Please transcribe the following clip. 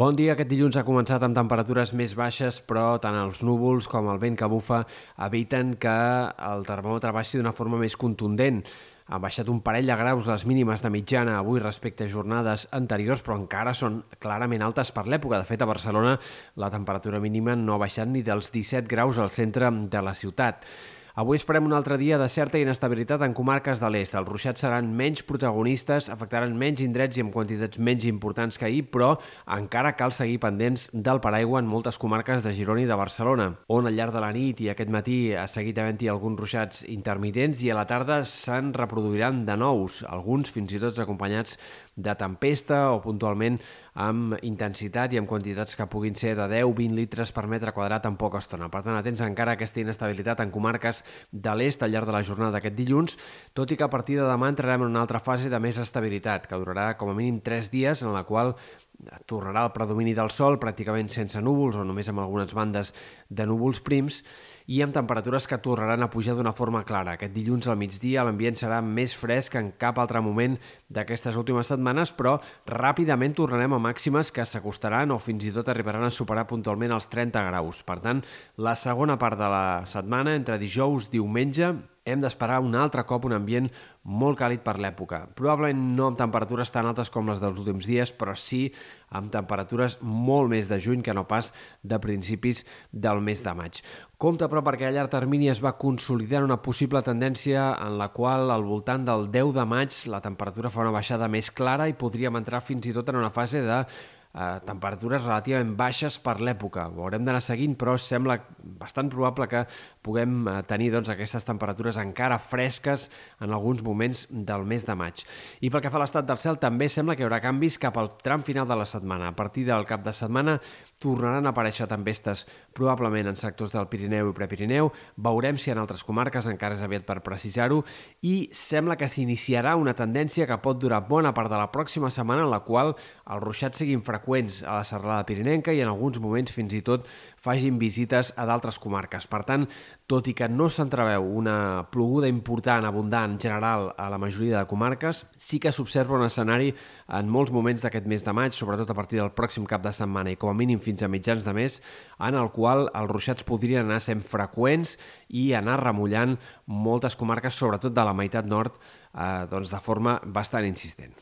Bon dia. Aquest dilluns ha començat amb temperatures més baixes, però tant els núvols com el vent que bufa eviten que el termòmetre baixi d'una forma més contundent. Han baixat un parell de graus les mínimes de mitjana avui respecte a jornades anteriors, però encara són clarament altes per l'època. De fet, a Barcelona la temperatura mínima no ha baixat ni dels 17 graus al centre de la ciutat. Avui esperem un altre dia de certa inestabilitat en comarques de l'est. Els ruixats seran menys protagonistes, afectaran menys indrets i amb quantitats menys importants que ahir, però encara cal seguir pendents del paraigua en moltes comarques de Girona i de Barcelona, on al llarg de la nit i aquest matí ha seguit havent-hi alguns ruixats intermitents i a la tarda se'n reproduiran de nous, alguns fins i tot acompanyats de tempesta o puntualment amb intensitat i amb quantitats que puguin ser de 10-20 litres per metre quadrat en poca estona. Per tant, atents encara a aquesta inestabilitat en comarques de l'est al llarg de la jornada d'aquest dilluns, tot i que a partir de demà entrarem en una altra fase de més estabilitat, que durarà com a mínim 3 dies, en la qual tornarà el predomini del sol pràcticament sense núvols o només amb algunes bandes de núvols prims i amb temperatures que tornaran a pujar d'una forma clara. Aquest dilluns al migdia l'ambient serà més fresc en cap altre moment d'aquestes últimes setmanes, però ràpidament tornarem a màximes que s'acostaran o fins i tot arribaran a superar puntualment els 30 graus. Per tant, la segona part de la setmana, entre dijous i diumenge, hem d'esperar un altre cop un ambient molt càlid per l'època. Probablement no amb temperatures tan altes com les dels últims dies, però sí amb temperatures molt més de juny que no pas de principis del mes de maig. Compte, però, perquè a llarg termini es va consolidar una possible tendència en la qual al voltant del 10 de maig la temperatura fa una baixada més clara i podríem entrar fins i tot en una fase de eh, temperatures relativament baixes per l'època. Ho haurem d'anar seguint, però sembla bastant probable que puguem eh, tenir doncs, aquestes temperatures encara fresques en alguns moments del mes de maig. I pel que fa a l'estat del cel, també sembla que hi haurà canvis cap al tram final de la setmana. A partir del cap de setmana tornaran a aparèixer tempestes probablement en sectors del Pirineu i Prepirineu. Veurem si en altres comarques encara és aviat per precisar-ho i sembla que s'iniciarà una tendència que pot durar bona part de la pròxima setmana en la qual els ruixats siguin freqüents a la serralada pirinenca i en alguns moments fins i tot facin visites a d'altres comarques. Per tant, tot i que no s'entreveu una ploguda important, abundant, general a la majoria de comarques, sí que s'observa un escenari en molts moments d'aquest mes de maig, sobretot a partir del pròxim cap de setmana i com a mínim fins a mitjans de mes, en el qual els ruixats podrien anar sent freqüents i anar remullant moltes comarques, sobretot de la meitat nord, eh, doncs de forma bastant insistent.